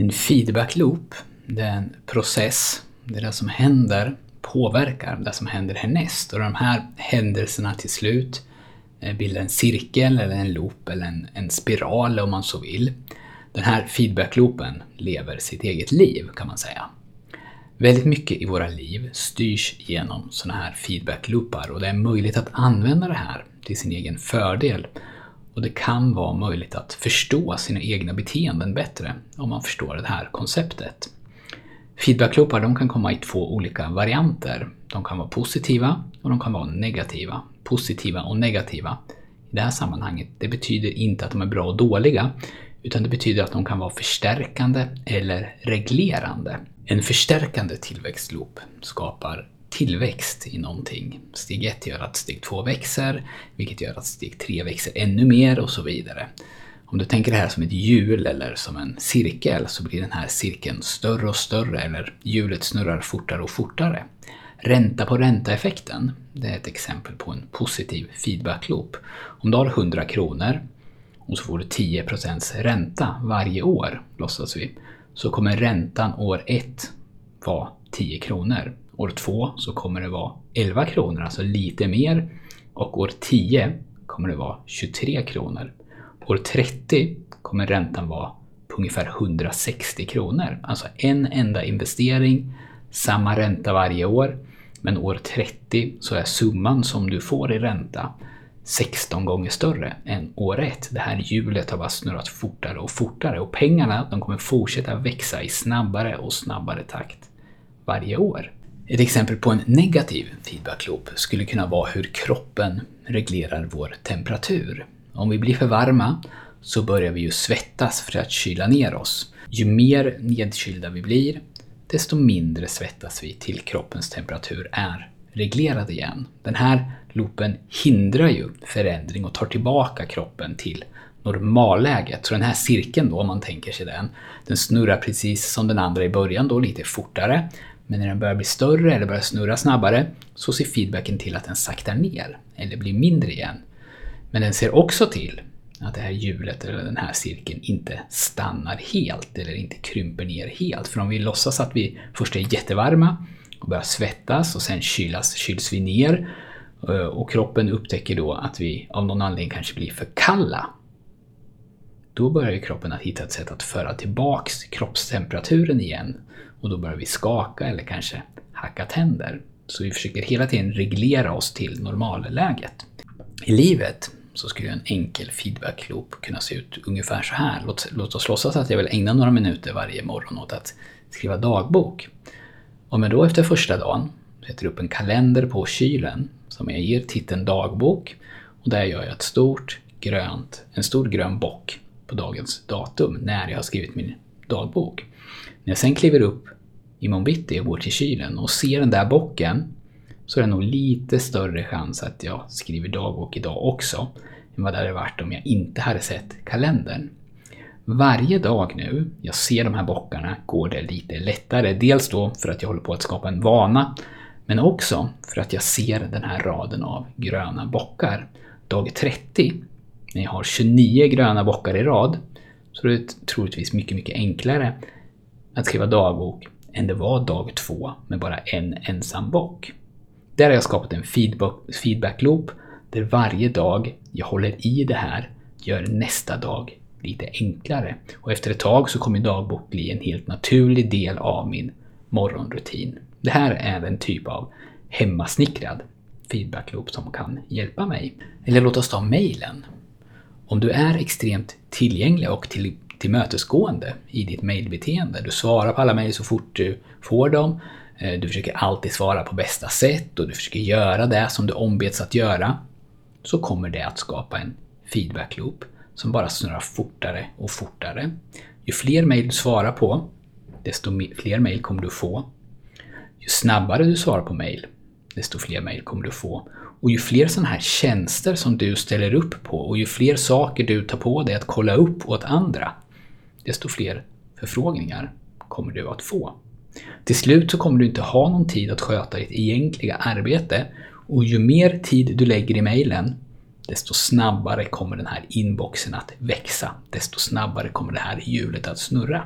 En feedback loop, det är en process där det som händer påverkar det som händer härnäst. Och de här händelserna till slut eh, bildar en cirkel eller en loop eller en, en spiral om man så vill. Den här feedback-loopen lever sitt eget liv kan man säga. Väldigt mycket i våra liv styrs genom sådana här feedback-loopar och det är möjligt att använda det här till sin egen fördel. Och det kan vara möjligt att förstå sina egna beteenden bättre om man förstår det här konceptet. Feedbackloopar de kan komma i två olika varianter. De kan vara positiva och de kan vara negativa. Positiva och negativa i det här sammanhanget, det betyder inte att de är bra och dåliga, utan det betyder att de kan vara förstärkande eller reglerande. En förstärkande tillväxtloop skapar tillväxt i någonting. Steg 1 gör att steg 2 växer, vilket gör att steg 3 växer ännu mer och så vidare. Om du tänker det här som ett hjul eller som en cirkel så blir den här cirkeln större och större eller hjulet snurrar fortare och fortare. Ränta på ränta-effekten, det är ett exempel på en positiv feedback-loop. Om du har 100 kronor och så får du 10% ränta varje år, låtsas vi, så kommer räntan år 1 vara 10 kronor. År 2 så kommer det vara 11 kronor, alltså lite mer. Och år 10 kommer det vara 23 kronor. År 30 kommer räntan vara på ungefär 160 kronor. Alltså en enda investering, samma ränta varje år. Men år 30 så är summan som du får i ränta 16 gånger större än år 1. Det här hjulet har bara snurrat fortare och fortare och pengarna de kommer fortsätta växa i snabbare och snabbare takt varje år. Ett exempel på en negativ feedbackloop skulle kunna vara hur kroppen reglerar vår temperatur. Om vi blir för varma så börjar vi ju svettas för att kyla ner oss. Ju mer nedkylda vi blir, desto mindre svettas vi till kroppens temperatur är reglerad igen. Den här loopen hindrar ju förändring och tar tillbaka kroppen till normalläget. Så den här cirkeln då, om man tänker sig den, den snurrar precis som den andra i början då, lite fortare. Men när den börjar bli större eller börjar snurra snabbare så ser feedbacken till att den saktar ner eller blir mindre igen. Men den ser också till att det här hjulet eller den här cirkeln inte stannar helt eller inte krymper ner helt. För om vi låtsas att vi först är jättevarma och börjar svettas och sen kylas, kyls vi ner eh, och kroppen upptäcker då att vi av någon anledning kanske blir för kalla. Då börjar ju kroppen att hitta ett sätt att föra tillbaks kroppstemperaturen igen och då börjar vi skaka eller kanske hacka tänder. Så vi försöker hela tiden reglera oss till normalläget. I livet så skulle en enkel feedback-loop kunna se ut ungefär så här. Låt, låt oss låtsas att jag vill ägna några minuter varje morgon åt att skriva dagbok. Om jag då efter första dagen sätter upp en kalender på kylen som jag ger titeln dagbok och där gör jag ett stort grönt, en stor grön bock på dagens datum när jag har skrivit min dagbok. När jag sen kliver upp imorgon bitti och går till kylen och ser den där bocken så är det nog lite större chans att jag skriver dagbok idag också än vad det hade varit om jag inte hade sett kalendern. Varje dag nu jag ser de här bockarna går det lite lättare. Dels då för att jag håller på att skapa en vana, men också för att jag ser den här raden av gröna bockar. Dag 30, men jag har 29 gröna bockar i rad, så det är troligtvis mycket, mycket enklare att skriva dagbok än det var dag två med bara en ensam bock. Där har jag skapat en feedback loop där varje dag jag håller i det här gör nästa dag lite enklare. Och efter ett tag så kommer dagbok bli en helt naturlig del av min morgonrutin. Det här är en typ av hemmasnickrad feedback loop som kan hjälpa mig. Eller låt oss ta mejlen. Om du är extremt tillgänglig och till, tillmötesgående i ditt mejlbeteende, du svarar på alla mejl så fort du får dem, eh, du försöker alltid svara på bästa sätt och du försöker göra det som du ombeds att göra, så kommer det att skapa en feedback loop som bara snurrar fortare och fortare. Ju fler mejl du svarar på, desto fler mejl kommer du få. Ju snabbare du svarar på mejl, desto fler mejl kommer du få. Och ju fler sådana här tjänster som du ställer upp på och ju fler saker du tar på dig att kolla upp åt andra, desto fler förfrågningar kommer du att få. Till slut så kommer du inte ha någon tid att sköta ditt egentliga arbete och ju mer tid du lägger i mejlen, desto snabbare kommer den här inboxen att växa. Desto snabbare kommer det här hjulet att snurra.